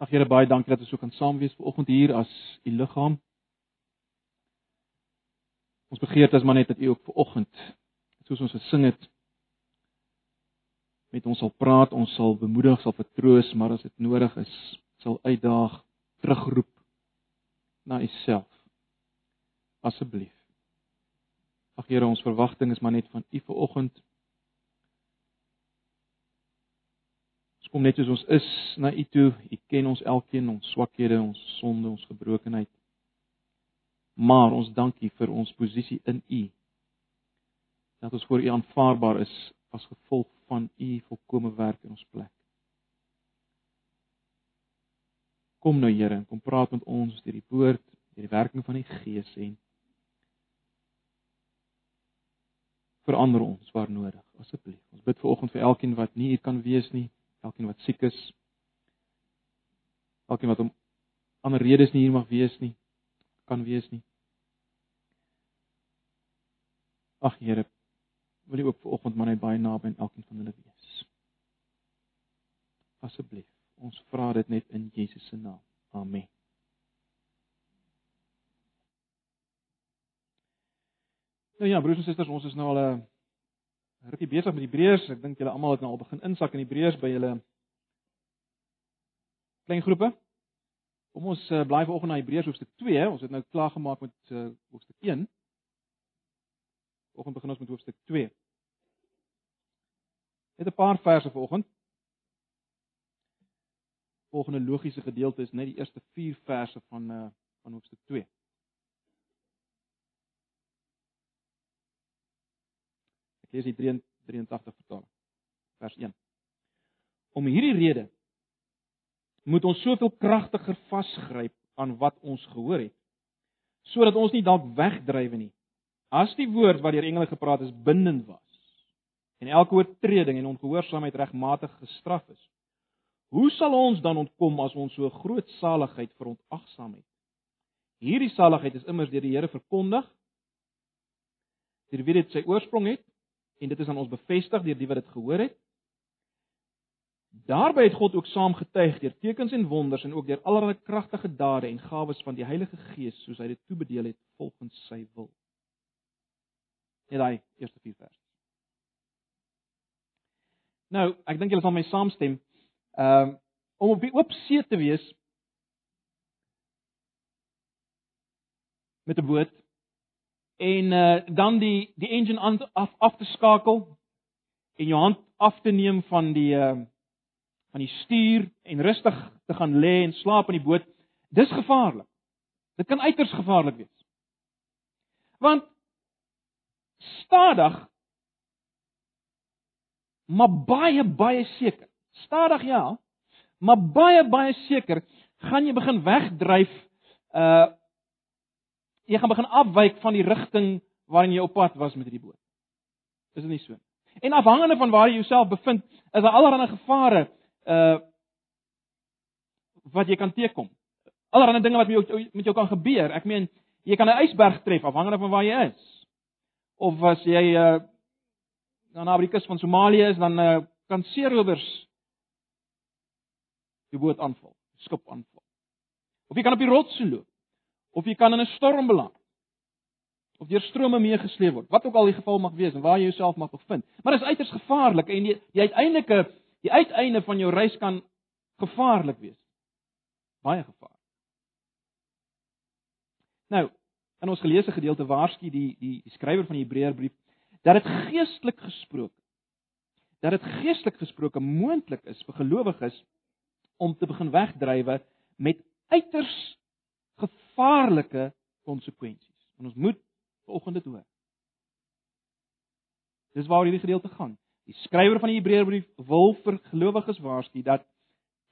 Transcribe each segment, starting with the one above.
Ag Here baie dankie dat ons so kan saam wees vanoggend hier as u liggaam. Ons begeerte is maar net dat u ook vanoggend soos ons gesing het met ons sal praat, ons sal bemoedig, sal vertroos, maar as dit nodig is, sal uitdaag, terugroep na u self. Asseblief. Ag Here, ons verwagting is maar net van u vanoggend. Kom net soos ons is na u toe. U ken ons elkeen, ons swakhede, ons sonde, ons gebrokenheid. Maar ons dank u vir ons posisie in u. Dat ons voor u aanvaarbaar is as gevolg van u volkomme werk in ons plek. Kom nou Here kom praat met ons deur die woord, deur die werking van die Gees en verander ons waar nodig asseblief. Ons bid vir oggend vir elkeen wat nie hier kan wees nie, elkeen wat siek is. Elkeen wat om ander redes nie hier mag wees nie, kan wees nie. Ag Here, wil U ook vanoggend maar net baie naby aan elkeen van hulle wees. Asseblief, ons vra dit net in Jesus se naam. Amen. Nou ja, broers en susters, ons is nou al 'n rukkie besig met Hebreërs. Ek dink julle almal het nou al begin insak in Hebreërs by julle klein groepe. Kom ons uh, bly vanoggend na Hebreërs hoofstuk 2. Ons het nou klaar gemaak met uh, hoofstuk 1. Vanoggend begin ons met hoofstuk 2. Net 'n paar verse vanoggend. Volgende logiese gedeelte is net die eerste 4 verse van uh van hoofstuk 2. Ek lees die 83 vertaling. Vers 1. Om hierdie rede moet ons soveel kragtiger vasgryp aan wat ons gehoor het sodat ons nie dalk wegdrywe nie. As die woord wat deur engele gepraat is bindend was en elke oortreding en ongehoorsaamheid regmatig gestraf is. Hoe sal ons dan ontkom as ons so groot saligheid verontagsaam het? Hierdie saligheid is immers deur die Here verkondig. Deur wie dit sy oorsprong het en dit is aan ons bevestig deur die wat dit gehoor het. Daarby het God ook saam getuig deur tekens en wonders en ook deur allerlei kragtige dade en gawes van die Heilige Gees soos hy dit toebedeel het volgens sy wil. Net daai eerste vier verse. Nou, ek dink julle sal my saamstem. Ehm um, om op die oop see te wees met 'n boot en uh dan die die engine aan af af te skakel en jou hand af te neem van die uh van die stuur en rustig te gaan lê en slaap in die boot. Dis gevaarlik. Dit kan uiters gevaarlik wees. Want stadig maar baie baie seker. Stadig ja, maar baie baie seker gaan jy begin wegdryf uh jy gaan begin afwyk van die rigting waarin jy op pad was met hierdie boot. Is dit nie so nie? En afhangende van waar jy jouself bevind, is daar allerlei gevare uh wat jy kan teekom. Allerlei dinge wat met jou met jou kan gebeur. Ek meen, jy kan 'n ysberg tref afhangende van waar jy is. Of as jy uh dan naby die kus van Somalië is, dan uh, kan seerowers die boot aanval, skip aanval. Of jy kan op die rotse loop. Of jy kan in 'n storm beland. Of deur strome meegesleep word. Wat ook al die geval mag wees en waar jy jouself mag bevind. Maar dit is uiters gevaarlik en die, die uiteindelike die uiteinde van jou reis kan gevaarlik wees. Baie gevaarlik. Nou, in ons geleesde gedeelte waarsku die die die skrywer van die Hebreërbrief dat dit geestelik gesproke dat dit geestelik gesproke moontlik is vir gelowiges om te begin wegdrywe met uiters gevaarlike konsekwensies. En ons moet vanoggend dit hoor. Dis waaroor hierdie gedeelte gaan. Die skrywer van die Hebreërbrief wil vir gelowiges waarsku dat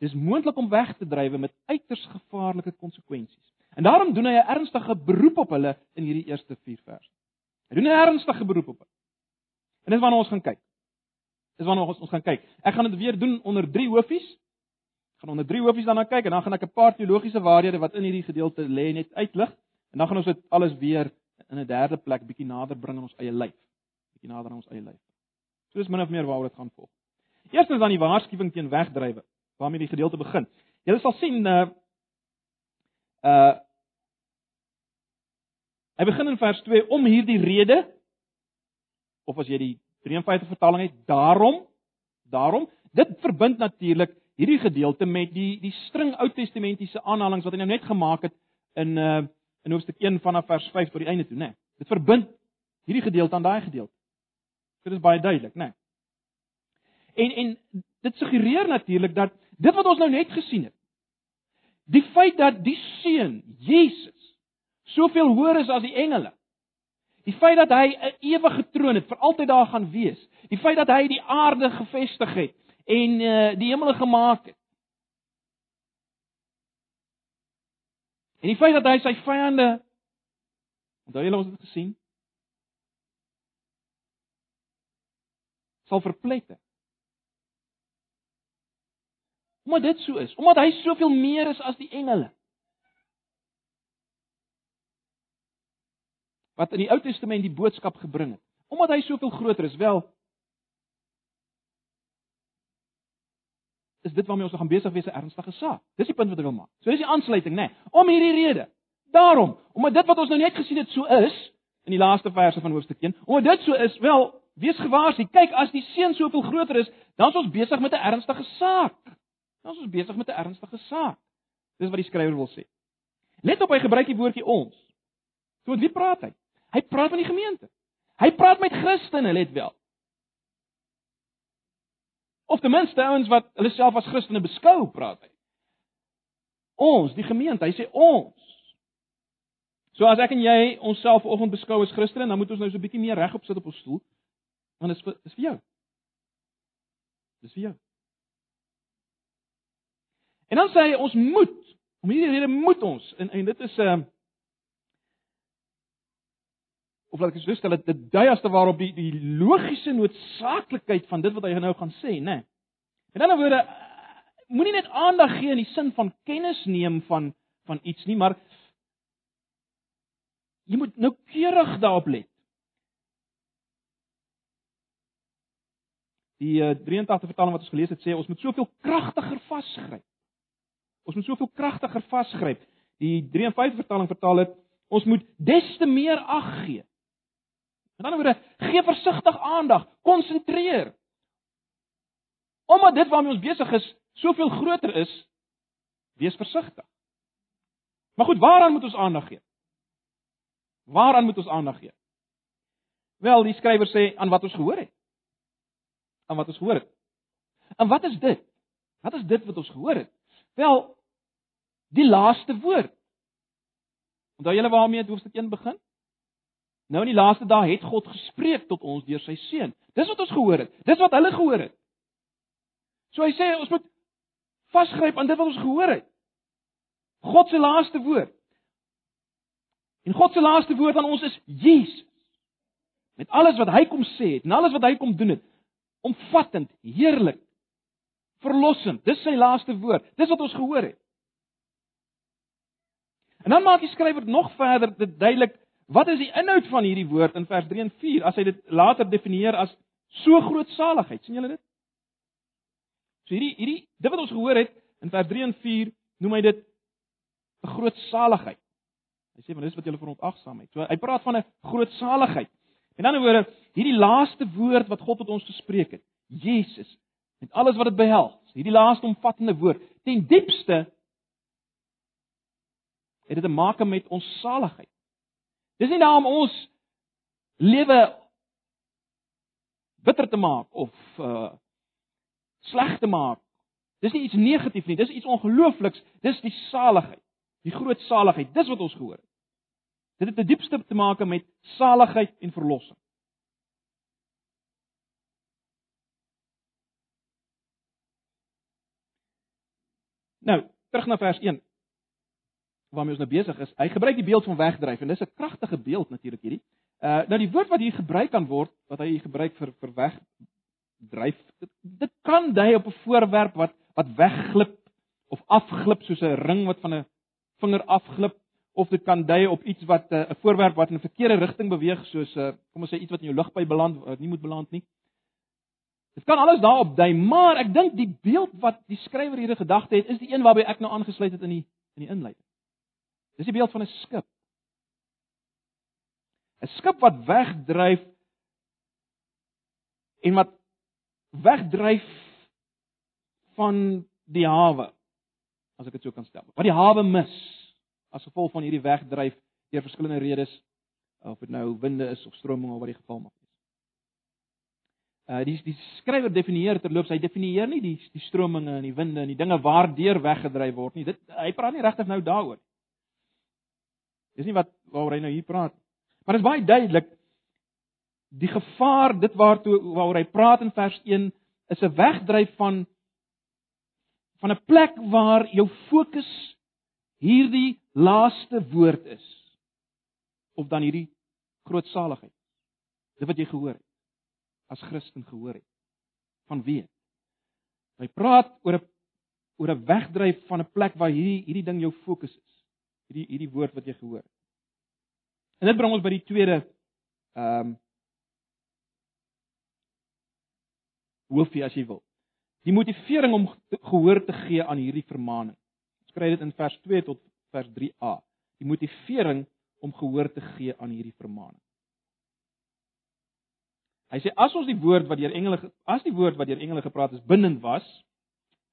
dis moontlik om weg te drywe met uiters gevaarlike konsekwensies. En daarom doen hy 'n ernstige beroep op hulle in hierdie eerste 4 verse. Hy doen 'n ernstige beroep op hulle. En dis waarna ons gaan kyk. Dis waarna ons ons gaan kyk. Ek gaan dit weer doen onder drie hoofies. Gaan onder drie hoofies daarna kyk en dan gaan ek 'n paar teologiese waarhede wat in hierdie gedeelte lê net uitlig en dan gaan ons dit alles weer in 'n derde plek bietjie nader bring in ons eie lyf. Bietjie nader aan ons eie lyf. So is min of meer waaroor dit gaan volg. Eerstens dan die waarskuwing teen wegdrywe waarmee die gedeelte begin. Jy sal sien uh uh Hy begin in vers 2 om hierdie rede of as jy die 53 vertaling het, daarom, daarom, dit verbind natuurlik hierdie gedeelte met die die string Ou Testamentiese aanhalinge wat hy nou net gemaak het in uh in hoofstuk 1 vanaf vers 5 tot die einde toe, né? Nee. Dit verbind hierdie gedeelte aan daai gedeelte. Dit is baie duidelik, né? Nee. En en dit suggereer natuurlik dat dit wat ons nou net gesien het, die feit dat die seun Jesus soveel hoër is as die engele, die feit dat hy 'n ewige troon het, vir altyd daar gaan wees, die feit dat hy die aarde gevestig het en uh, die hemel gemaak het. En die feit dat hy sy vyande onthou julle ons het gesien sal verplette. Omdat dit so is, omdat hy soveel meer is as die engele. Wat in die Ou Testament die boodskap gebring het. Omdat hy soveel groter is, wel is dit waarmee ons gaan besig wees 'n ernstige saak. Dis die punt wat ek wil maak. So dis die aansluiting, nê? Nee, om hierdie rede. Daarom, omdat dit wat ons nou net gesien het so is in die laaste verse van hoofstuk 1, omdat dit so is, wel, wees gewaarsku. Kyk, as die seun soveel groter is, dan is ons besig met 'n ernstige saak. Dan is ons besig met 'n ernstige saak. Dis wat die skrywer wil sê. Let op hy gebruik die woordjie ons. So met wie praat hy? Hy praat met die gemeente. Hy praat met Christene, let wel. Of ten minste ouens wat hulle self as Christene beskou, praat hy. Ons, die gemeente, hy sê ons. So as ek en jy onsself vanoggend beskou as Christene, dan moet ons nou so 'n bietjie meer regop sit op ons stoel. Want dit is dis vir jou. Dis vir jou. En dan sê hy ons moet, om hierdie rede moet ons en en dit is 'n uh, of laat ek so stel dit dui as te waarop die die logiese noodsaaklikheid van dit wat hy nou gaan sê, né? Nee. In ander woorde, moenie net aandag gee in die sin van kennis neem van van iets nie, maar jy moet noukeurig daarop let. Die uh, 83 vertaling wat ons gelees het sê ons moet soveel kragtiger vasgryp. Ons moet soveel kragtiger vasgryp. Die 53 vertaling vertaal dit ons moet des te meer ag gee. Met ander woorde, gee versigtig aandag, konsentreer. Omdat dit waarmee ons besig is soveel groter is, wees versigtig. Maar goed, waaraan moet ons aandag gee? Waaraan moet ons aandag gee? Wel, die skrywer sê aan wat ons gehoor het. Aan wat ons gehoor het. En wat is dit? Wat is dit wat ons gehoor het? Wel, die laaste woord. Onthou julle waarmee hoofstuk 1 begin? Nou in die laaste dae het God gespreek tot ons deur sy seun. Dis wat ons gehoor het. Dis wat hulle gehoor het. So hy sê ons moet vasgryp aan dit wat ons gehoor het. God se laaste woord. En God se laaste woord aan ons is Jesus. Met alles wat hy kom sê het en alles wat hy kom doen het. Omvattend, heerlik, verlossend. Dis sy laaste woord. Dis wat ons gehoor het. En dan maak die skrywer nog verder dit duidelik Wat is die inhoud van hierdie woord in vers 3 en 4 as hy dit later definieer as so groot saligheid? sien julle dit? So hierdie hierdie dit wat ons gehoor het in vers 3 en 4 noem hy dit 'n groot saligheid. Hy sê want dis wat julle verontagsaamheid. So hy praat van 'n groot saligheid. In ander woorde, hierdie laaste woord wat God tot ons gespreek het, Jesus, met alles wat dit behels, hierdie laaste omvattende woord, ten diepste het dit te maak met ons saligheid. Dis nie daar om ons lewe bitter te maak of uh sleg te maak. Dis nie iets negatief nie, dis iets ongeloofliks. Dis die saligheid, die groot saligheid. Dis wat ons gehoor het. Dit het die diepste te maak met saligheid en verlossing. Nou, terug na vers waarmee ons nou besig is. Hy gebruik die beeld van wegdryf en dis 'n kragtige beeld natuurlik hierdie. Uh nou die woord wat hier gebruik kan word, wat hy gebruik vir vir wegdryf, dit, dit kan dui op 'n voorwerp wat wat wegglip of afglip soos 'n ring wat van 'n vinger afglip of dit kan dui op iets wat uh, 'n voorwerp wat in 'n verkeerde rigting beweeg soos 'n uh, kom ons sê iets wat in jou lugpyp beland wat nie moet beland nie. Dit kan alles daarop dui, maar ek dink die beeld wat die skrywer hier in gedagte het, is die een waarby ek nou aangesluit het in die in die inleiding. Dis die beeld van 'n skip. 'n Skip wat wegdryf en wat wegdryf van die hawe as ek dit so kan stel. Wat die hawe mis as gevolg van hierdie wegdryf deur verskillende redes of dit nou winde is of stroming of wat die geval mag wees. Uh die die skrywer definieer terloops, hy definieer nie die die strominge en die winde en die dinge waardeur weggedryf word nie. Dit hy praat nie regtig nou daaroor. Dis nie wat waaroor hy nou hier praat. Maar dit is baie duidelik die gevaar dit waartoe waaroor hy praat in vers 1 is 'n wegdryf van van 'n plek waar jou fokus hierdie laaste woord is of dan hierdie groot saligheid. Dit wat jy gehoor het as Christen gehoor het. Van wie? Hy praat oor 'n oor 'n wegdryf van 'n plek waar hierdie hierdie ding jou fokus is. Hierdie hierdie woord wat jy gehoor het. En dit bring ons by die tweede ehm um, hoofie as jy wil. Die motivering om gehoor te gee aan hierdie vermaaning. Skryf dit in vers 2 tot vers 3a. Die motivering om gehoor te gee aan hierdie vermaaning. Hy sê as ons die woord wat deur engele as die woord wat deur engele gepraat is bindend was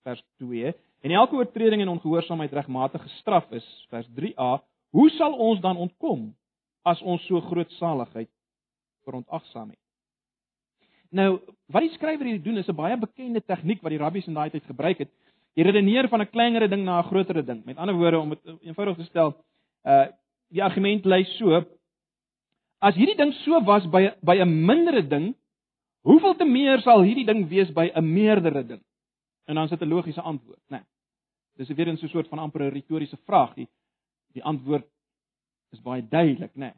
vers 2 en elke oortreding en ongehoorsaamheid regmatig gestraf is vers 3a hoe sal ons dan ontkom as ons so groot saligheid verontagsaam het? Nou wat die skrywer hier doen is 'n baie bekende tegniek wat die rabbies in daai tyd gebruik het. Jy redeneer van 'n kleinere ding na 'n groter ding. Met ander woorde om dit eenvoudig te stel uh die argument lei so As hierdie ding so was by by 'n mindere ding, hoeveel te meer sal hierdie ding wees by 'n meerdere ding? En dan sit 'n logiese antwoord, né? Nee. Dis weer 'n so 'n soort van amper 'n retoriese vraag. Die die antwoord is baie duidelik, né? Nee.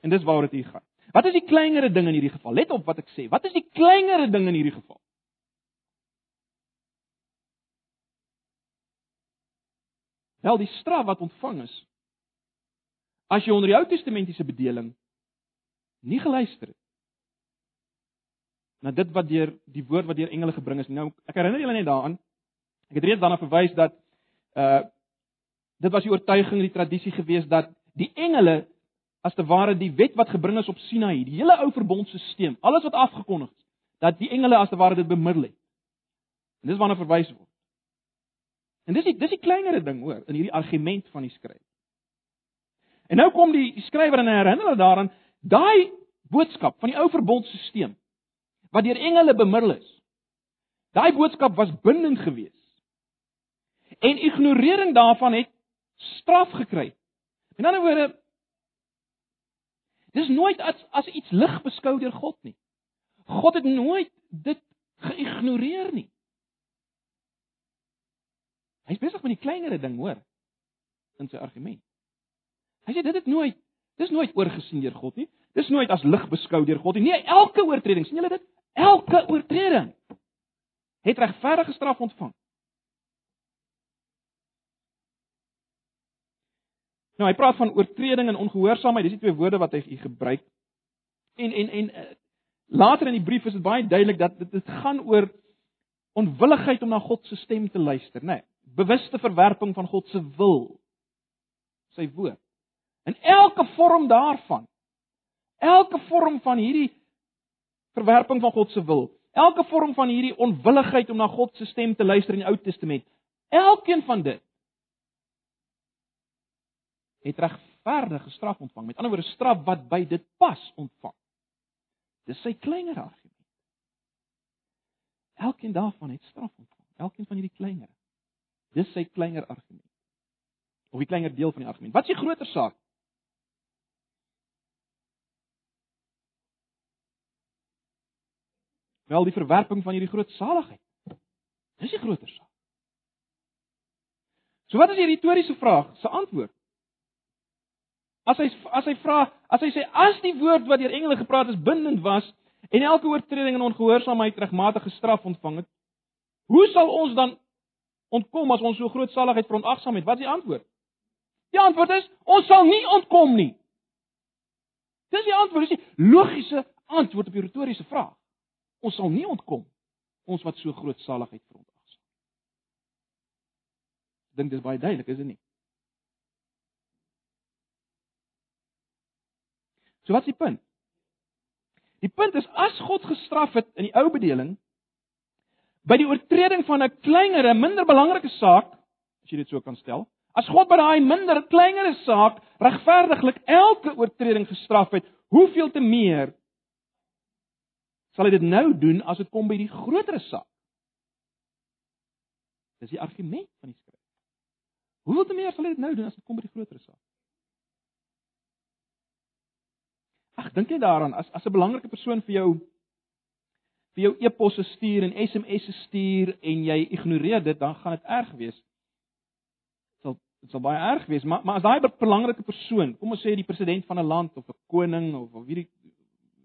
En dis waaroor dit hier gaan. Wat is die kleinere ding in hierdie geval? Let op wat ek sê. Wat is die kleinere ding in hierdie geval? Wel, die straf wat ontvang is as jy onder die Ou Testamentiese bedeling nie geluister het na dit wat deur die woord wat deur engele gebring is. Nou ek herinner julle net daaraan. Ek het reeds daarna verwys dat uh dit was die oortuiging, die tradisie gewees dat die engele as te ware die wet wat gebring is op Sinaï, die hele ou verbondstelsel, alles wat afgekondig is, dat die engele as te ware dit bemiddel het. En dis waarna verwys word. En dis die dis die kleinere ding hoor in hierdie argument van die skrywer. En nou kom die skrywer en herinner hulle daaraan daai boodskap van die ou verbondstelsel wat deur engele bemiddel is. Daai boodskap was bindend geweest. En ignorering daarvan het straf gekry. In ander woorde dis nooit as as iets lig beskou deur God nie. God het nooit dit geïgnoreer nie. Hy's besig met die kleinere ding, hoor, in sy argument. Hy sê dit het nooit dis nooit oorgesien deur God nie. Dis nooit as lig beskou deur God nie. Nee, elke oortreding, sien julle dit? Elke oortreding het regverdige straf ontvang. Nou hy praat van oortreding en ongehoorsaamheid. Dis die twee woorde wat hy hier gebruik. En en en uh, later in die brief is dit baie duidelik dat dit dit gaan oor onwilligheid om na God se stem te luister, né? Nee, bewuste verwerping van God se wil. Sy woord. In elke vorm daarvan. Elke vorm van hierdie verwerping van God se wil. Elke vorm van hierdie onwilligheid om na God se stem te luister in die Ou Testament. Elkeen van dit het regverdige straf ontvang. Met ander woorde straf wat by dit pas ontvang. Dis sy kleiner argument. Elkeen daarvan het straf ontvang. Elkeen van hierdie kleiner. Dis sy kleiner argument. Of die kleiner deel van die argument. Wat is die groter saak? Wel die verwerping van hierdie groot saligheid. Dis die groter saak. So wat is die retoriese vraag se antwoord? As hy as hy vra, as hy sê as die woord wat deur engele gepraat is bindend was en elke oortreding en ongehoorsaamheid regmatige straf ontvang het, hoe sal ons dan ontkom as ons so groot saligheid verontagsaam het? Wat is die antwoord? Die antwoord is ons sal nie ontkom nie. Dis die antwoord, dis die logiese antwoord op die retoriese vraag. Ons sal nie ontkom ons wat so groot saligheid verontagsaam. Ek dink dis baie duidelik, is dit nie? So wat is die punt? Die punt is as God gestraf het in die ou bedeling by die oortreding van 'n kleiner, minder belangrike saak, as jy dit so kan stel, as God by daai minder, kleiner saak regverdiglik elke oortreding gestraf het, hoeveel te meer sal hy dit nou doen as dit kom by die groter saak? Dis die argument van die skrif. Hoeveel te meer sal hy dit nou doen as dit kom by die groter saak? Ag, dink jy daaraan as as 'n belangrike persoon vir jou vir jou e-posse stuur en SMS'e stuur en jy ignoreer dit, dan gaan dit erg wees. Dit sal dit sal baie erg wees, maar maar as daai belangrike persoon, kom ons sê die president van 'n land of 'n koning of of wie die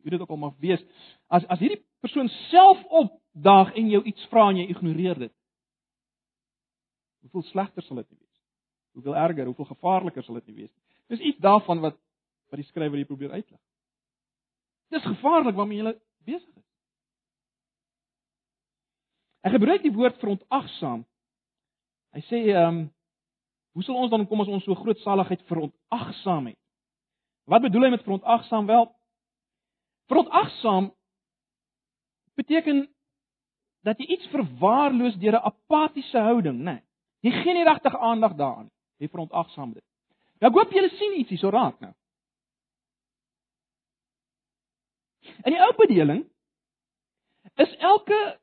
wie dit ook al mag wees, as as hierdie persoon self opdaag en jou iets vra en jy ignoreer dit. Hoeveel slegter sal dit wees? Hoeveel erger, hoeveel gevaarliker sal dit wees? Dis iets daarvan wat wat die skrywer hier probeer uitlig. Dis gevaarlik waarmee jy besig is. Hy gebruik die woord verontagsaam. Hy sê ehm um, hoe sal ons dan kom as ons so groot saligheid verontagsaam het? Wat bedoel hy met verontagsaam wel? Verontagsaam beteken dat jy iets verwaarloos deur 'n apatiese houding, né? Nee, jy gee nie regtig aandag daaraan. Jy verontagsaam dit. Nou ek hoop julle sien ietsie so raak nou. In die ou bedeling is elke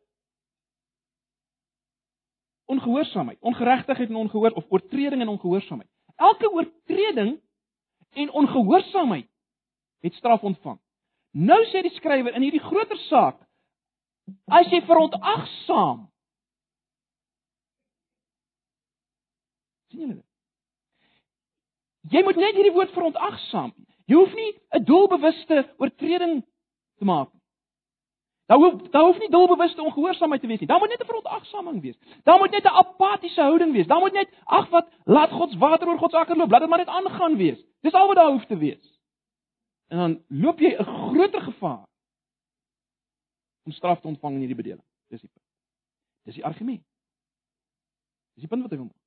ongehoorsaamheid, ongeregtigheid en ongehoor of oortreding en ongehoorsaamheid. Elke oortreding en ongehoorsaamheid het straf ontvang. Nou sê die skrywer in hierdie groter saak as jy verontagsaam sien julle dit? Jy moet net hierdie woord verontagsaam. Jy hoef nie 'n doelbewuste oortreding te maak. Daar hoef daar hoef nie doelbewuste ongehoorsaamheid te wees nie. Daar moet net 'n verontagsaming wees. Daar moet net 'n apatiese houding wees. Daar moet net ag wat laat God se water oor God se akker loop. Laat dit maar net aangaan wees. Dis al wat daar hoef te wees. En dan loop jy 'n groter gevaar om straf te ontvang in hierdie bedeling. Dis die punt. Dis die argument. Dis die punt wat ek wil maak.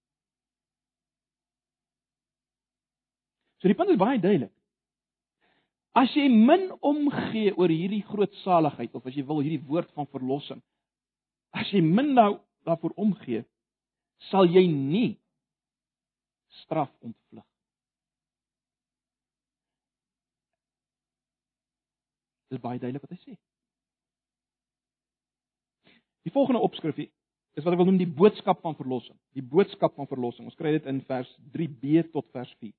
So die punt is baie duidelik. As jy min omgee oor hierdie groot saligheid of as jy wil hierdie woord van verlossing, as jy min nou daarvoor omgee, sal jy nie straf ontvlug. Dit is baie duidelik wat hy sê. Die volgende opskrif is wat ek wil noem die boodskap van verlossing. Die boodskap van verlossing. Ons kry dit in vers 3b tot vers 4.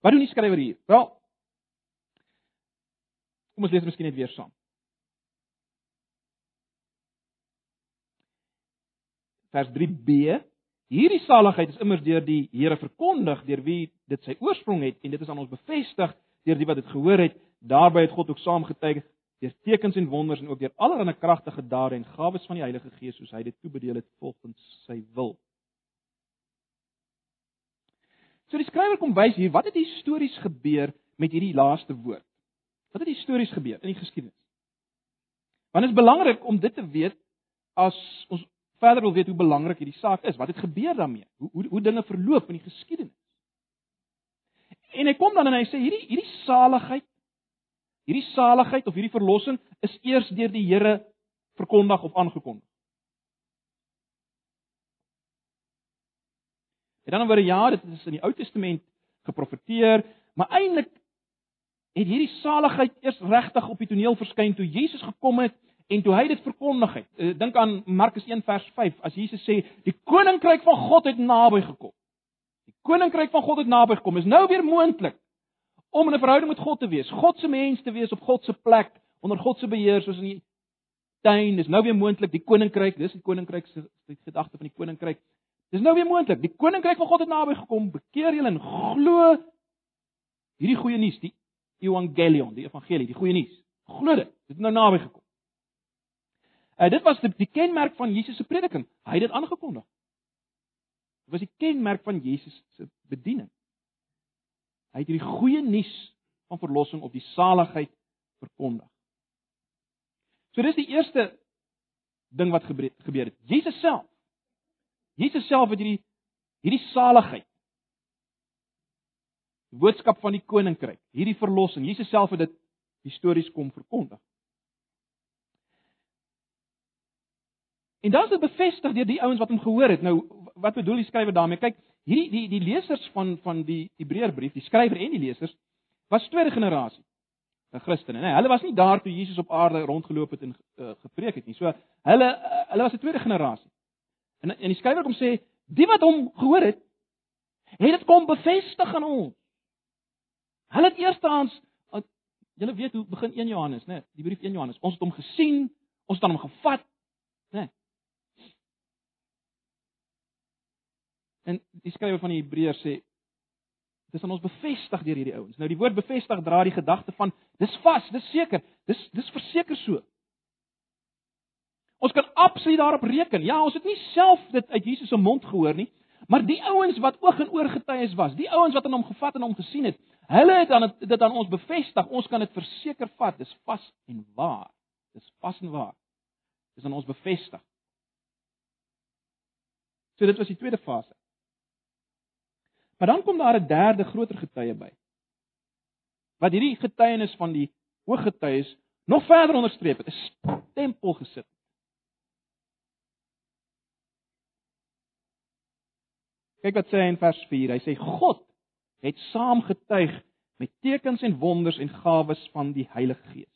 Wat doen die skrywer hier? Wel, Kom ons lees miskien net weer saam. Vers 3b. Hierdie saligheid is immers deur die Here verkondig, deur wie dit sy oorsprong het en dit is aan ons bevestig deur die wat dit gehoor het. Daarby het God ook saamgetuig deur tekens en wonders en ook deur allerlei kragtige dade en gawes van die Heilige Gees soos hy dit toebedeel het volgens sy wil. So die skrywer kom wys hier wat het histories gebeur met hierdie laaste woord. Wat het histories gebeur in die geskiedenis? Want dit is belangrik om dit te weet as ons verder wil weet hoe belangrik hierdie saak is. Wat het gebeur daarmee? Hoe hoe hoe dinge verloop in die geskiedenis? En hy kom dan en hy sê hierdie hierdie saligheid hierdie saligheid of hierdie verlossing is eers deur die Here verkondig of aangekondig. En dan word ja, dit is in die Ou Testament geprofeteer, maar eintlik het hierdie saligheid eers regtig op die toneel verskyn toe Jesus gekom het en toe hy dit verkondig het. Uh, dink aan Markus 1 vers 5 as Jesus sê die koninkryk van God het naby gekom. Koninkryk van God het naby gekom. Is nou weer moontlik om in 'n verhouding met God te wees. God se mens te wees op God se plek onder God se beheer soos in die tuin. Dis nou weer moontlik die koninkryk, dis die koninkryk se gedagte van die koninkryk. Dis nou weer moontlik. Die koninkryk van God het naby gekom. Bekeer julle en glo hierdie goeie nuus, die evangelion, die evangelie, die goeie nuus. Glo dit. Dit het nou naby gekom. Uh, dit was die, die kenmerk van Jesus se prediking. Hy het dit aangekondig. Dit was die kenmerk van Jesus se bediening. Hy het hierdie goeie nuus van verlossing op die saligheid verkondig. So dis die eerste ding wat gebeur het. Jesus self. Jesus self het hierdie hierdie saligheid. Die boodskap van die koninkryk, hierdie verlossing. Jesus self het dit histories kom verkondig. En dan is dit bevestig deur die ouens wat hom gehoor het. Nou, wat bedoel die skrywer daarmee? Kyk, hierdie die die lesers van van die Hebreërbrief, die skrywer en die lesers was tweede generasie Christene, nê. Nee, hulle was nie daar toe Jesus op aarde rondgeloop het en uh, gepreek het nie. So hulle uh, hulle was 'n tweede generasie. En en die skrywer kom sê, die wat hom gehoor het, het dit kom bevestig aan ons. Hulle het eerstehands julle weet hoe begin 1 Johannes, nê? Nee, die brief 1 Johannes. Ons het hom gesien, ons het hom gevat, nê. Nee. En die skrywer van die Hebreërs sê Dit is aan ons bevestig deur hierdie ouens. Nou die woord bevestig dra die gedagte van dis vas, dis seker, dis dis verseker so. Ons kan absoluut daarop reken. Ja, ons het nie self dit uit Jesus se mond gehoor nie, maar die ouens wat oog en oor getuies was, die ouens wat aan hom gevat en hom gesien het, hulle het aan dit aan ons bevestig. Ons kan dit verseker vat, dis vas en waar. Dis vas en waar. Dis aan ons bevestig. So dit was die tweede fase. Maar dan kom daar 'n derde groter getuie by. Wat hierdie getuienis van die hooggetuies nog verder onderstreep het, 'n stempel gesit. Kyk wat sê hy in vers 4. Hy sê God het saamgetuig met tekens en wonders en gawes van die Heilige Gees.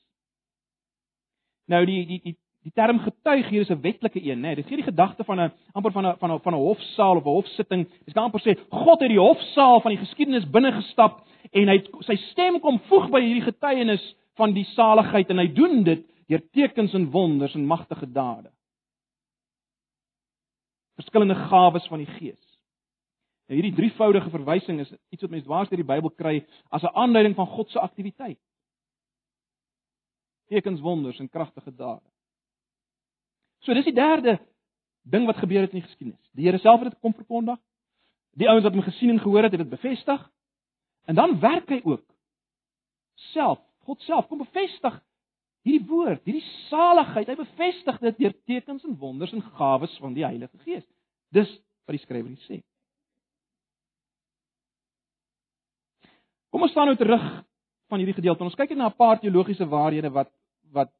Nou die die die Die term getuig hier is 'n wetlike een, né? Nee. Dit gee die gedagte van 'n amper van 'n van 'n van 'n hofsaal of 'n hofsitting. Jy kan amper sê God het die hofsaal van die geskiedenis binne gestap en hy sy stem kom voeg by hierdie getuienis van die saligheid en hy doen dit deur tekens en wonders en magtige dade. Verskillende gawes van die Gees. Nou hierdie drievoudige verwysing is iets wat mense dwars deur die Bybel kry as 'n aanduiding van God se aktiwiteit. Tekens, wonders en kragtige dade. So dis die derde ding wat gebeur het in die geskiedenis. Die Here self het dit kom verkondig. Die ouens wat hom gesien en gehoor het, het dit bevestig. En dan werk hy ook self, God self kom bevestig hierdie woord, hierdie saligheid. Hy bevestig dit deur tekens en wonders en gawes van die Heilige Gees. Dis wat die skrywer hier sê. Kom ons staan nou terug van hierdie gedeelte. Ons kyk net na 'n paar teologiese waarhede wat wat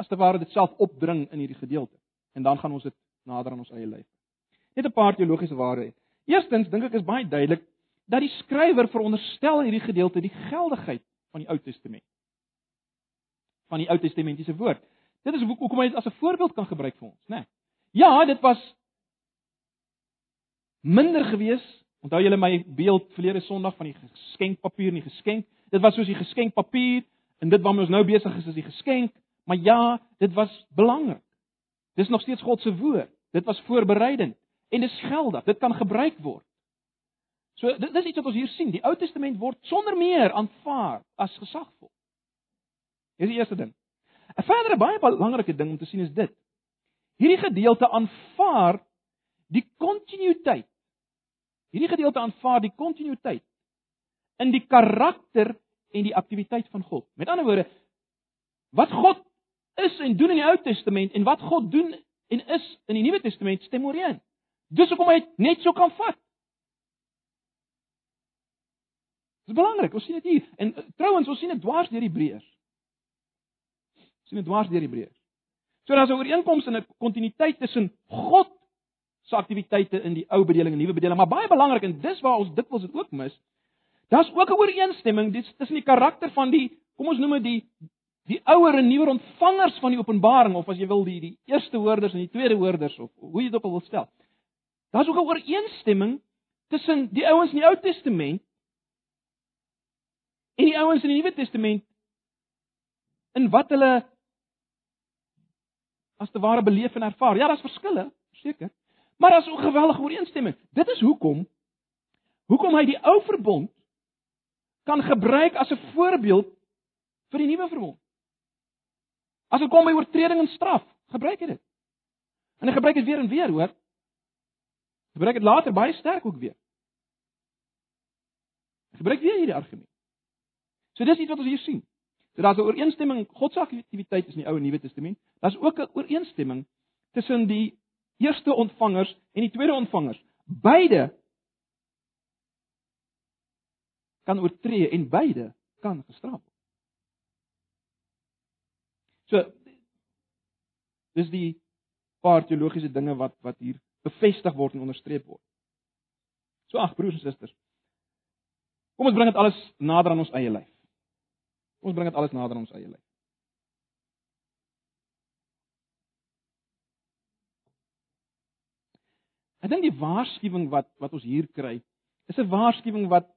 as te ware dit self opdring in hierdie gedeelte. En dan gaan ons dit nader aan ons eie lewe. Net 'n paar teologiese waarhede. Eerstens dink ek is baie duidelik dat die skrywer veronderstel in hierdie gedeelte die geldigheid van die Ou Testament. Van die Ou Testamentiese woord. Dit is hoekom hy dit as 'n voorbeeld kan gebruik vir ons, né? Nee. Ja, dit was minder gewees. Onthou julle my beeld verlede Sondag van die geskenkpapier en die geskenk? Dit was soos die geskenkpapier en dit waarmee ons nou besig is is die geskenk. Maar ja, dit was belangrik. Dis nog steeds God se woord. Dit was voorbereidend en dis geldig. Dit kan gebruik word. So dit is iets wat ons hier sien. Die Ou Testament word sonder meer aanvaar as gesagvol. Dis die eerste ding. 'n Verdere baie belangrike ding om te sien is dit. Hierdie gedeelte aanvaar die kontinuïteit. Hierdie gedeelte aanvaar die kontinuïteit in die karakter en die aktiwiteit van God. Met ander woorde, wat God is en doen in die Ou Testament en wat God doen en is in die Nuwe Testament stem ooreen. Dis hoekom hy dit net so kan vat. Dit is belangrik, ons sien dit hier. En uh, trouens, ons sien dit dwars deur die Hebreërs. Ons sien dit dwars deur die Hebreërs. So daar's 'n ooreenkoms en 'n kontinuïteit tussen God se aktiwiteite in die ou bedeling en nuwe bedeling, maar baie belangrik en dis waar ons dit ook mis. Daar's ook 'n ooreenstemming tussen die karakter van die, kom ons noem dit die die ouer en nuwer ontvangers van die openbaring of as jy wil die die eerste hoorders en die tweede hoorders of hoe jy dit ook al wil stel. Daar's ook 'n ooreenstemming tussen die ouens in die Ou Testament en die ouens in die Nuwe Testament in wat hulle as te ware beleef en ervaar. Ja, daar's verskille, seker. Maar daar's 'n geweldige ooreenstemming. Dit is hoekom hoekom hy die ou verbond kan gebruik as 'n voorbeeld vir die nuwe verbond. As dit kom by oortreding en straf, gebruik hy dit. En hy gebruik dit weer en weer, hoor. Gebruik dit later baie sterk ook weer. Hy gebruik weer hierdie argument. So dis iets wat ons hier sien. So daar's 'n ooreenstemming, God se aktiwiteit is in die Ou en Nuwe Testament. Daar's ook 'n ooreenstemming tussen die eerste ontvangers en die tweede ontvangers. Beide kan oortree en beide kan gestraf word. So dis die paar teologiese dinge wat wat hier bevestig word en onderstreep word. So ag broers en susters. Kom ons bring dit alles nader aan ons eie lyf. Ons bring dit alles nader aan ons eie lyf. Ek dink die waarskuwing wat wat ons hier kry, is 'n waarskuwing wat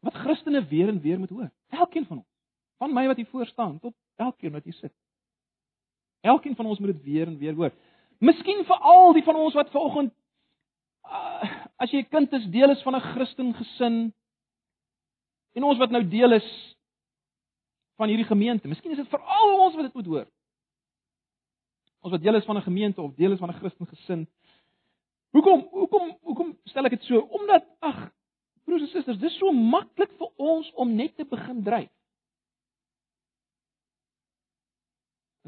wat Christene weer en weer moet hoor. Elkeen van ons, van my wat hier voor staan tot elkeen wat hier sit. Elkeen van ons moet dit weer en weer hoor. Miskien vir al die van ons wat vanoggend uh, as jy 'n kind is, deel is van 'n Christen gesin en ons wat nou deel is van hierdie gemeente. Miskien is dit vir al ons wat dit moet hoor. Ons wat deel is van 'n gemeente of deel is van 'n Christen gesin. Hoekom hoekom hoekom stel ek dit so? Omdat ag broers en susters, dis so maklik vir ons om net te begin dryf.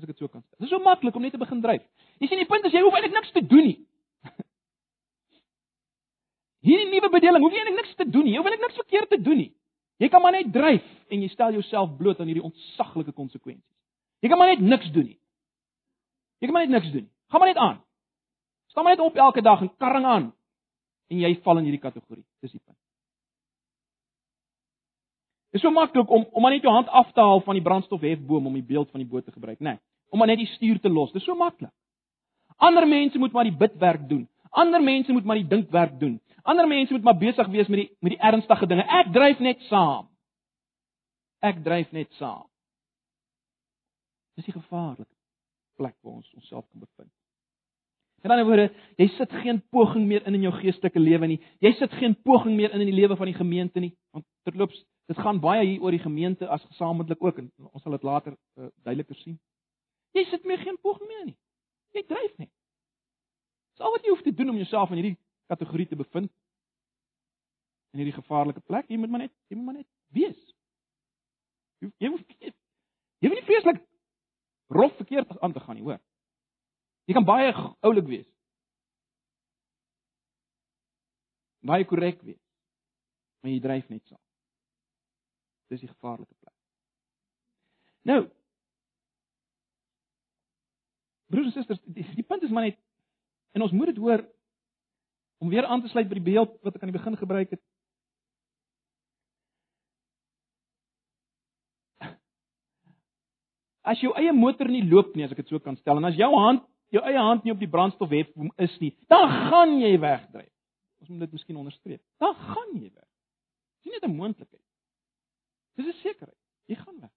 As ek dit so kan sê. Dis so maklik om net te begin dryf. Jy sien die punt is jy hoef eintlik niks te doen nie. Hierdie nuwe bedeling, hoef jy eintlik niks te doen nie. Jy hoef eintlik niks verkeerd te doen nie. Jy kan maar net dryf en jy stel jouself bloot aan hierdie ontsaglike konsekwensies. Jy kan maar net niks doen nie. Jy kan maar net niks doen nie. Gaan maar net aan. Staan maar net op elke dag en karring aan en jy val in hierdie kategorie. Dis die punt. Dit is so maklik om om maar net jou hand af te haal van die brandstofhefboom om die beeld van die boot te gebruik, né? Nee, om maar net die stuur te los. Dit is so maklik. Ander mense moet maar die bidwerk doen. Ander mense moet maar die dinkwerk doen. Ander mense moet maar besig wees met die met die ernstige dinge. Ek dryf net saam. Ek dryf net saam. Dis 'n gevaarlike plek waar ons onsself kan bevind. In ander woorde, jy sit geen poging meer in in jou geestelike lewe nie. Jy sit geen poging meer in in die lewe van die gemeente nie, want terloops, dit gaan baie hier oor die gemeente as gesamentlik ook en ons sal dit later uh, duideliker sien. Jy sit meer geen poging meer nie. Jy dryf net. Dis al wat jy hoef te doen om jouself in hierdie kategorie te bevind. In hierdie gevaarlike plek, jy moet maar net, jy moet maar net wees. Jy jy moet jy moet nie vreeslik rof verkeerd aan te gaan nie, hoor. Jy kan baie oulik wees. Baie korrek wees. Maar jy dryf net saam. Dis die gevaarlike plek. Nou. Broers en susters, die, die punt is maar net en ons moet dit hoor om weer aan te sluit by die beeld wat ek aan die begin gebruik het. As jou eie motor nie loop nie, as ek dit so kan stel, en as jou hand jou eie hand nie op die brandstofhef is nie, dan gaan jy wegdryf. Ons moet dit miskien onderstreep. Dan gaan jy weg. Nie net 'n moontlikheid. Dis 'n sekerheid. Jy gaan weg.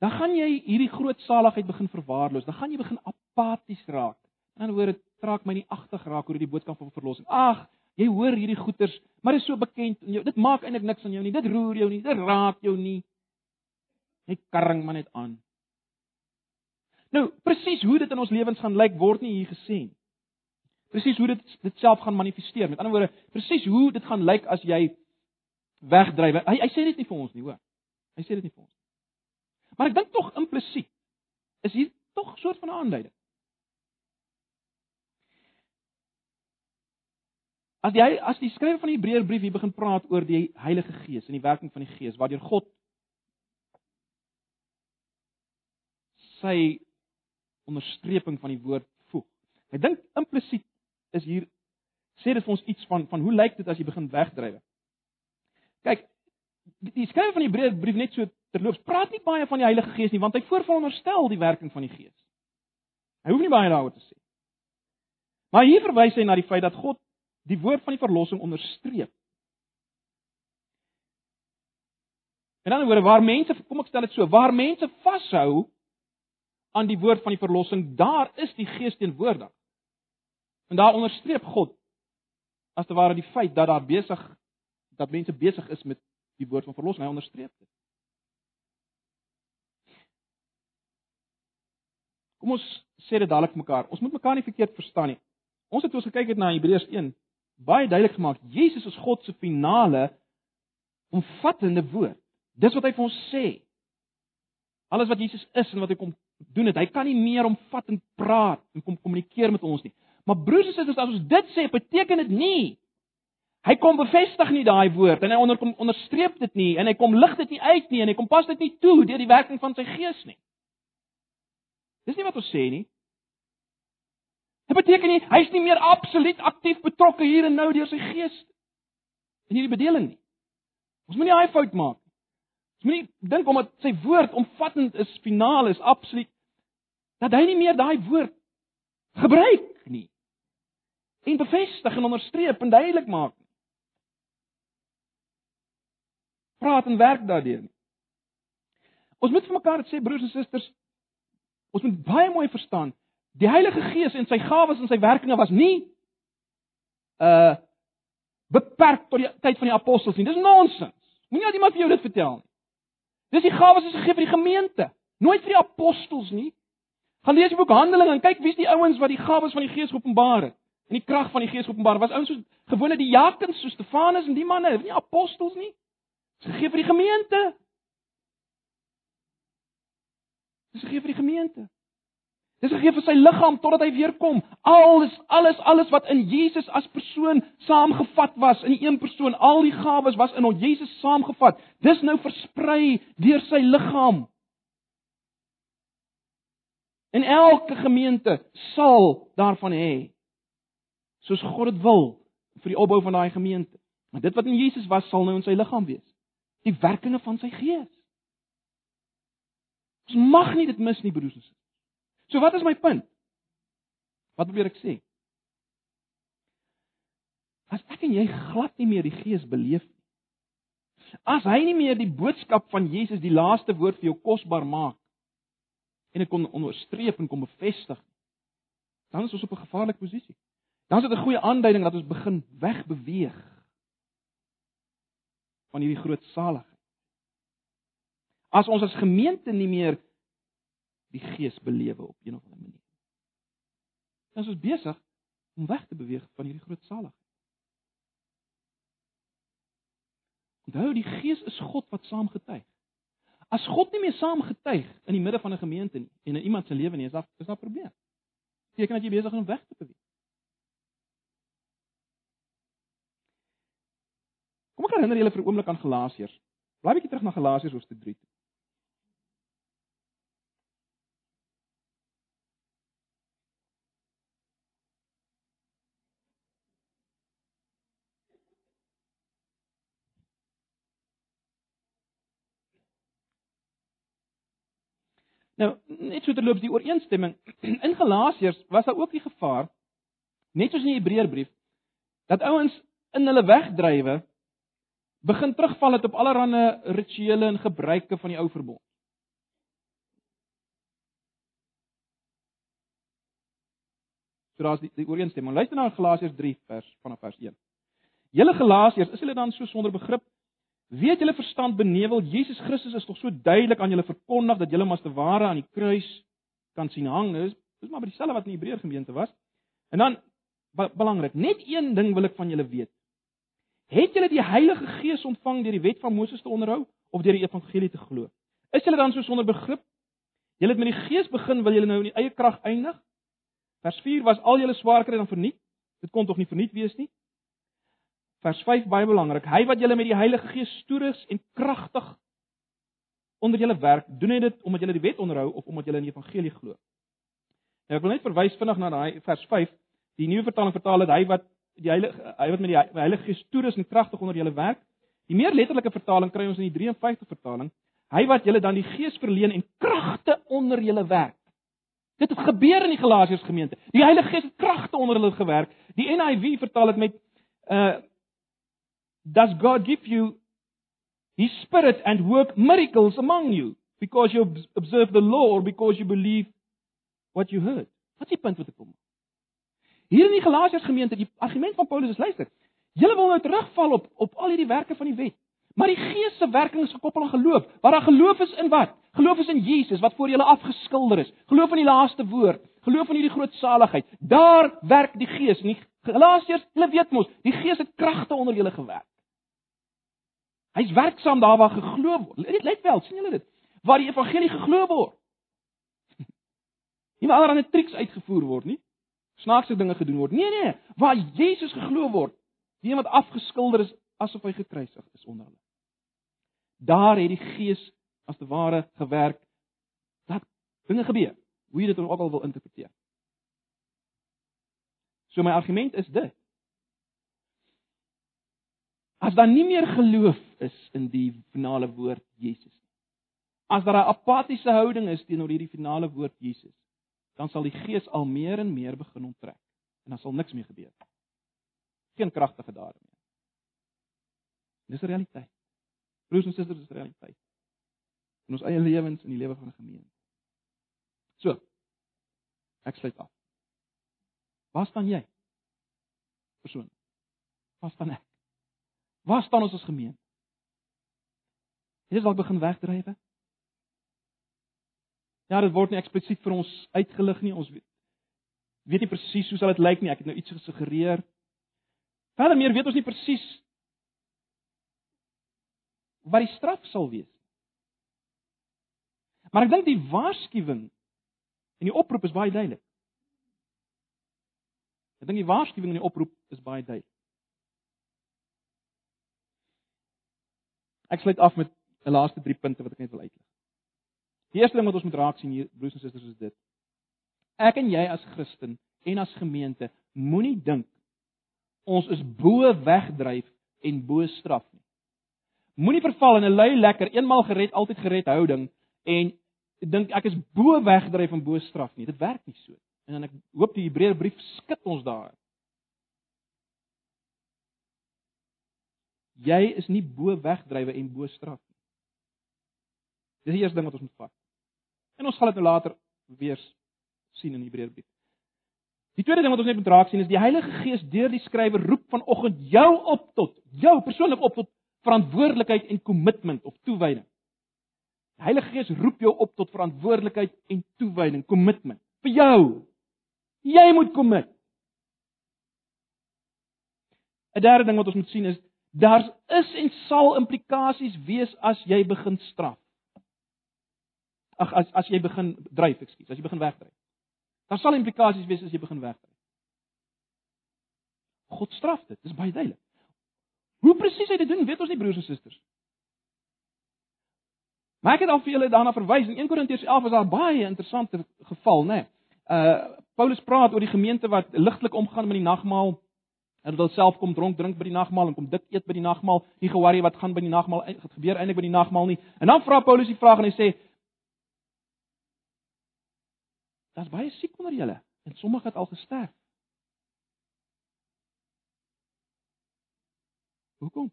Dan gaan jy hierdie groot saligheid begin verwaarloos. Dan gaan jy begin apaties raak. In 'n woord, trek my nie agtig raak oor die boodskap van verlossing. Ag, jy hoor hierdie goeters, maar dit is so bekend en jou dit maak eintlik niks aan jou nie. Dit roer jou nie, dit raak jou nie. Net karring maar net aan. Nou, presies hoe dit in ons lewens gaan lyk word nie hier gesê nie. Presies hoe dit dit self gaan manifesteer. Met ander woorde, presies hoe dit gaan lyk as jy wegdryf. Hy hy sê dit nie vir ons nie, hoor. Hy sê dit nie vir ons. Maar ek dink tog implisiet is hier tog 'n soort van aanduiding. As jy as die skrywer van die Hebreërbrief hier begin praat oor die Heilige Gees en die werking van die Gees waardeur God sy onderstreping van die woord voeg. Ek dink implisiet is hier sê dit vir ons iets van van hoe lyk dit as jy begin wegdryf? Kyk, die skrywer van die Hebreërbrief net so terloops praat nie baie van die Heilige Gees nie want hy voorveronderstel die werking van die Gees. Hy hoef nie baie daaroor te sê. Maar hier verwys hy na die feit dat God die woord van die verlossing onderstreep. En dan word waar mense, kom ek stel dit so, waar mense vashou aan die woord van die verlossing, daar is die Gees teenwoordig. En daar onderstreep God as te ware die feit dat daar besig dat mense besig is met die woord van verlossing. Hy onderstreep dit. Kom ons sê dit dadelik mekaar. Ons moet mekaar nie verkeerd verstaan nie. Ons het ons gekyk het na Hebreërs 1 baie duidelik gemaak, Jesus is God se finale omvattende woord. Dis wat hy vir ons sê. Alles wat Jesus is en wat hy kom doen het, hy kan nie meer omvattend praat en kom kommunikeer met ons nie. Maar broers en susters, as ons dit sê, beteken dit nie hy kom bevestig nie daai woord en hy onder onderstreep dit nie en hy kom lig dit nie uit nie en hy kom pas dit nie toe deur die werking van sy gees nie. Dis nie wat ons sê nie. Dit beteken nie hy's nie meer absoluut aktief betrokke hier en nou deur sy gees in hierdie bedeling nie. Ons moenie daai fout maak nie. Ons moenie dink omdat sy woord omvattend is, finaal is, absoluut dat hy nie meer daai woord gebruik nie. En bevestig en onderstreep en duidelik maak nie. Praat en werk daardeur nie. Ons moet vir mekaar sê broers en susters, ons moet baie mooi verstaan Die Heilige Gees en sy gawes en sy werkinge was nie uh beperk tot die tyd van die apostels nie. Dis nonsens. Moenie dat iemand vir jou dit vertel nie. Dis die gawes is gegee vir die gemeente, nooit vir die apostels nie. Gaan lees die boek Handelinge en kyk wie's die ouens wat die gawes van die Gees openbaar het. En die krag van die Gees openbaar was ouens soos gewone die Jakobus, so Stefanus en die manne, nie apostels nie. Dis gegee vir die gemeente. Dis gegee vir die gemeente. Dis gegee vir sy liggaam totdat hy weer kom. Alles, alles, alles wat in Jesus as persoon saamgevat was in een persoon, al die gawes was in hom Jesus saamgevat. Dis nou versprei deur sy liggaam. En elke gemeente sal daarvan hê. Soos God dit wil vir die opbou van daai gemeente. Maar dit wat in Jesus was, sal nou in sy liggaam wees. Die werkinge van sy gees. Ons mag nie dit mis nie, broers en susters. So wat is my punt? Wat probeer ek sê? As ek en jy glad nie meer die Gees beleef nie. As hy nie meer die boodskap van Jesus die laaste woord vir jou kosbaar maak en ek kon onderstreep en kom bevestig, dan is ons op 'n gevaarlike posisie. Dan is dit 'n goeie aanduiding dat ons begin wegbeweeg van hierdie groot saligheid. As ons as gemeente nie meer die gees belewe op een of ander manier. Ons is besig om weg te beweeg van hierdie groot saligheid. Onthou die gees is God wat saamgetuig. As God nie meer saamgetuig in die midde van 'n gemeente nie en in iemand se lewe nie, is daar is daar 'n probleem. Beteken dat jy besig is om weg te beweeg. Kom ek herinner julle vir 'n oomblik aan Galasiërs. Blaai bietjie terug na Galasiërs hoofstuk 3. Nou, net so terloops die ooreenstemming in Galasiërs was daar ook die gevaar net soos in die Hebreërbrief dat ouens in hulle wegdrywe begin terugval het op allerlei rituele en gebruike van die ou verbond. So daar's die, die ooreenstemming. Luister na Galasiërs 3 vers vanaf vers 1. Julle Galasiërs, is julle dan so sonder begrip Weet julle verstand benevel Jesus Christus is tog so duidelik aan julle verkondig dat julle mas te ware aan die kruis kan sien hang. Dis dis maar dieselfde wat in die Hebreër gemeente was. En dan belangrik, net een ding wil ek van julle weet. Het julle die Heilige Gees ontvang deur die wet van Moses te onderhou of deur die evangelie te glo? Is julle dan so sonder begrip? Julle het met die Gees begin, wil julle nou in die eie krag eindig? Vers 4 was al julle swaar kry dan verniet. Dit kon tog nie verniet wees nie. Vers 5 baie belangrik. Hy wat julle met die Heilige Gees stoerus en kragtig onder julle werk, doen hy dit omdat julle die wet onderhou of omdat julle in die evangelie glo? Nou ek wil net verwys vinnig na daai vers 5. Die nuwe vertaling vertaal dit hy wat die Heilige hy wat met die Heilige Gees stoerus en kragtig onder julle werk. Die meer letterlike vertaling kry ons in die 53 vertaling. Hy wat julle dan die Gees verleen en kragte onder julle werk. Dit het gebeur in die Galasiërs gemeente. Die Heilige Gees het kragte onder hulle gewerk. Die NIV vertaal dit met uh does God give you his spirit and work miracles among you because you observe the law or because you believe what you heard? Wat is die punt wat ek kom? Hier in die Galasiërs gemeente, die argument van Paulus is luister. Julle wil nou terugval op op al hierdie werke van die wet. Maar die Gees se werking is gekoppel aan geloof. Waar daar geloof is in wat? Geloof is in Jesus wat voor julle afgeskilder is. Geloof in die laaste woord. Geloof in hierdie groot saligheid. Daar werk die Gees. Nie Galasiërs, hulle weet mos, die Gees het kragte onder julle gewerk. Hy's werksaam daar waar geglo word. Let, let wel, sien julle dit? Waar die evangelie geglo word. Nie waar allerlei triks uitgevoer word nie. Snaakse dinge gedoen word. Nee nee, waar Jesus geglo word. Die een wat afgeskilder is asof hy gekruisig is onder hulle. Daar het die Gees as te ware gewerk dat dinge gebeur. Hoe jy dit ook al wil interpreteer. So my argument is dit. As daar nie meer geloof is in die finale woord Jesus nie. As daar 'n apatiese houding is teenoor hierdie finale woord Jesus, dan sal die Gees al meer en meer begin onttrek en dan sal niks meer gebeur nie. Geen kragtige dade meer. Dis 'n realiteit. Broers en susters, dis 'n realiteit. In ons eie lewens en die lewe van 'n gemeente. Ek sluit af. Waar staan jy? Persoon. Waar staan ek? Waar staan ons as gemeente? Het dit dalk begin wegdryf? Ja, dit word nie eksplisiet vir ons uitgelig nie. Ons weet weet nie presies hoe sal dit lyk nie. Ek het nou iets gesuggereer. Verder meer weet ons nie presies wat die straf sal wees. Maar ek dink die waarskuwing en die oproep is baie duidelik. Ek dink die waarskuwing en die oproep is baie duidelik. Ek sluit af met 'n laaste drie punte wat ek net wil uitlig. Die eerste ding wat ons moet raak sien hier broers en susters is dit. Ek en jy as Christen en as gemeente moenie dink ons is bo wegdryf en bo straf nie. Moenie verval in 'n lui lekker eenmal gered altyd gered houding en dink ek is bo wegdryf en bo straf nie. Dit werk nie so. En dan ek hoop die Hebreërbrief skit ons daar. Jy is nie bo wegdrywe en bo straf nie. Dis die eerste ding wat ons moet vat. En ons gaan dit nou later weer sien in die Hebreërbrief. Die tweede ding wat ons net moet raak sien is die Heilige Gees deur die skrywer roep vanoggend jou op tot jou persoonlik op tot verantwoordelikheid en kommitment of toewyding. Die Heilige Gees roep jou op tot verantwoordelikheid en toewyding, kommitment vir jou. Jy moet kommit. 'n Derde ding wat ons moet sien is daar is en sal implikasies wees as jy begin straf. Ag as as jy begin dryf, ekskuus, as jy begin wegdryf. Daar sal implikasies wees as jy begin wegdryf. God straf dit, dis baie duidelik. Hoe presies hy dit doen, weet ons nie broers en susters. Maar ek het al vir julle daarna verwys in 1 Korintiërs 11 is daar baie interessante geval, né? Nee. Uh Paulus praat oor die gemeente wat ligtelik omgaan met die nagmaal. Hulle wil self kom dronk drink by die nagmaal en kom dik eet by die nagmaal. Nie ge-worry wat gaan by die nagmaal wat gebeur eintlik by die nagmaal nie. En dan vra Paulus die vraag en hy sê Daar's baie siek onder julle en sommige het al gesterf. Hoekom?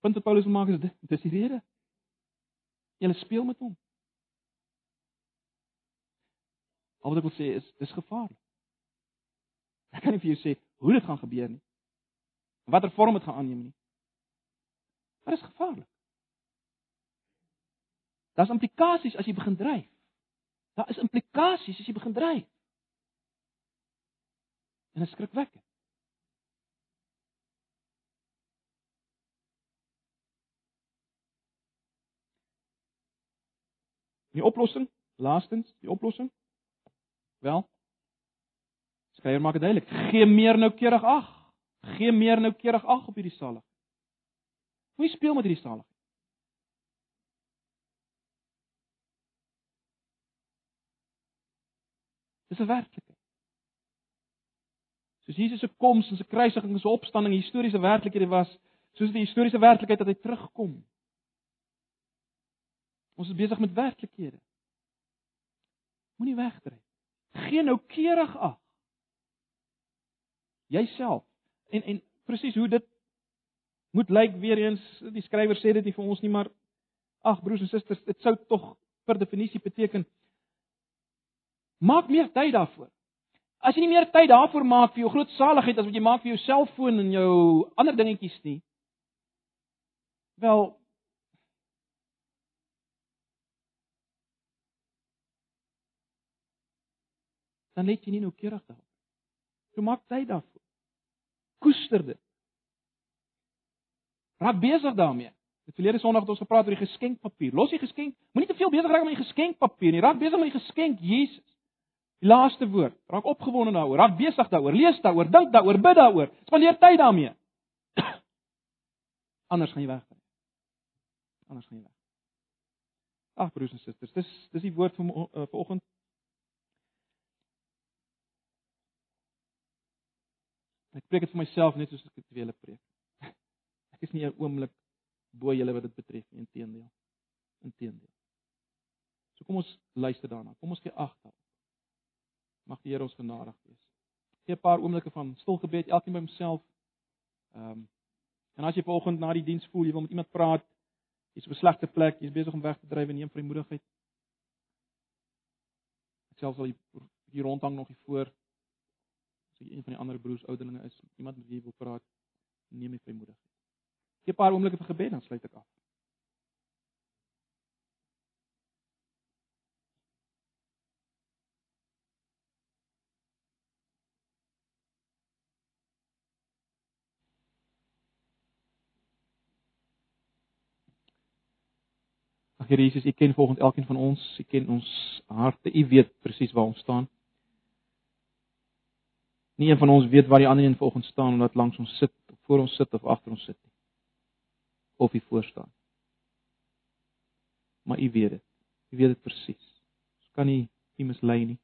Punt wat Paulus maak is dit, dis die rede. Julle speel met hom. Al wat ek wil sê is dis gevaarlik. Ek kan nie vir jou sê hoe dit gaan gebeur nie. Watter vorm dit gaan aanneem nie. Maar dit is gevaarlik. Daar's implikasies as jy begin dryf. Daar is implikasies as jy begin dryf. En dit skrikwekkend. Die oplossing, laastens, die oplossing. Wel. Skrywer maak dit duidelik. Gee meer noukeurig ag. Gee meer noukeurig ag op hierdie salig. Moenie speel met hierdie salig. Dis 'n werklikheid. Soos Jesus se koms en sy kruisiging en sy opstanding historiese werklikhede was, soos die historiese werklikheid dat hy terugkom. Ons is besig met werklikhede. Moenie wegdryf. Geen nou keurig ag. Jouself. En en presies hoe dit moet lyk weer eens, die skrywer sê dit nie vir ons nie, maar ag broers en susters, dit sou tog per definisie beteken maak meer tyd daarvoor. As jy nie meer tyd daarvoor maak vir jou groot saligheid as wat jy maak vir jou selfoon en jou ander dingetjies nie. Wel, dan let jy nie noukeurig daarop. So maak tyd daarvoor. Koester dit. Raak besig daarmee. Het verlede Sondag het ons gepraat oor die geskenkpapier. Los die geskenk, moenie te veel besig raak met die geskenkpapier nie. Raak besig met die geskenk Jesus. Die laaste woord. Raak opgewonde daaroor. Raak besig daaroor. Lees daaroor, dink daaroor, bid daaroor. Spandeer tyd daarmee. Anders gaan jy weg. Anders gaan jy weg. Ag broers en susters, dis dis die woord vir uh, vanoggend. Ek preek dit vir myself net soos ek dit vir julle preek. Ek is nie 'n oomblik bo julle wat dit betref nie, inteendeel. Inteendeel. So kom ons luister daarna. Kom ons gee ag daarop. Mag die Here ons genadig wees. Gee 'n paar oomblikke van stil gebed, elkeen by homself. Ehm um, en as jy vanoggend na die diens voel jy wil met iemand praat, jy's op 'n slegte plek, jy's besig om weg te dryf en neem vrymoedigheid. Ek self sal hier rondhang nog hier voor. As jy een van die ander broers ouderlinge is, iemand met wie jy wil praat, neem jy vrymoedigheid. Gee 'n paar oomblikke vir gebed dan sluit ek af. Here Jesus, U ken volgens elkeen van ons, U ken ons harte, U weet presies waar ons staan. Nie een van ons weet waar die ander een volgens staan omdat langs ons sit, voor ons sit of agter ons sit nie. Of U voor staan. Maar U weet dit. U weet dit presies. Ons kan nie U mislei nie.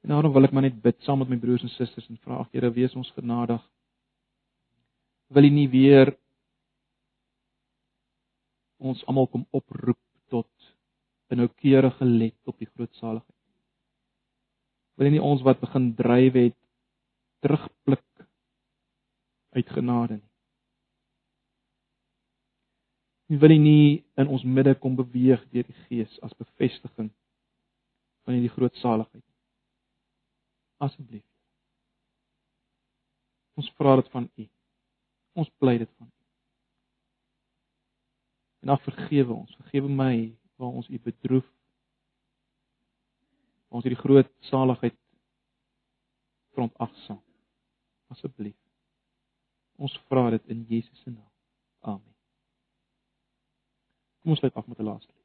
En daarom wil ek maar net bid saam met my broers en susters en vra, Here, wees ons genadig. Wil U nie weer ons almal kom oproep tot 'n noukeurige let op die groot Wil nie ons wat begin dryf het terugblik uit genade nie. Nie wil nie in ons midde kom beweeg deur die Gees as bevestiging van hierdie groot saligheid. Asseblief. Ons vra dit van U. Ons bly dit van U. En dan vergewe ons, vergewe my waar ons U bedroef. Ons hierdie groot saligheid verontagsaam. Asseblief. Ons vra dit in Jesus se naam. Amen. Kom ons sluit af met 'n laaste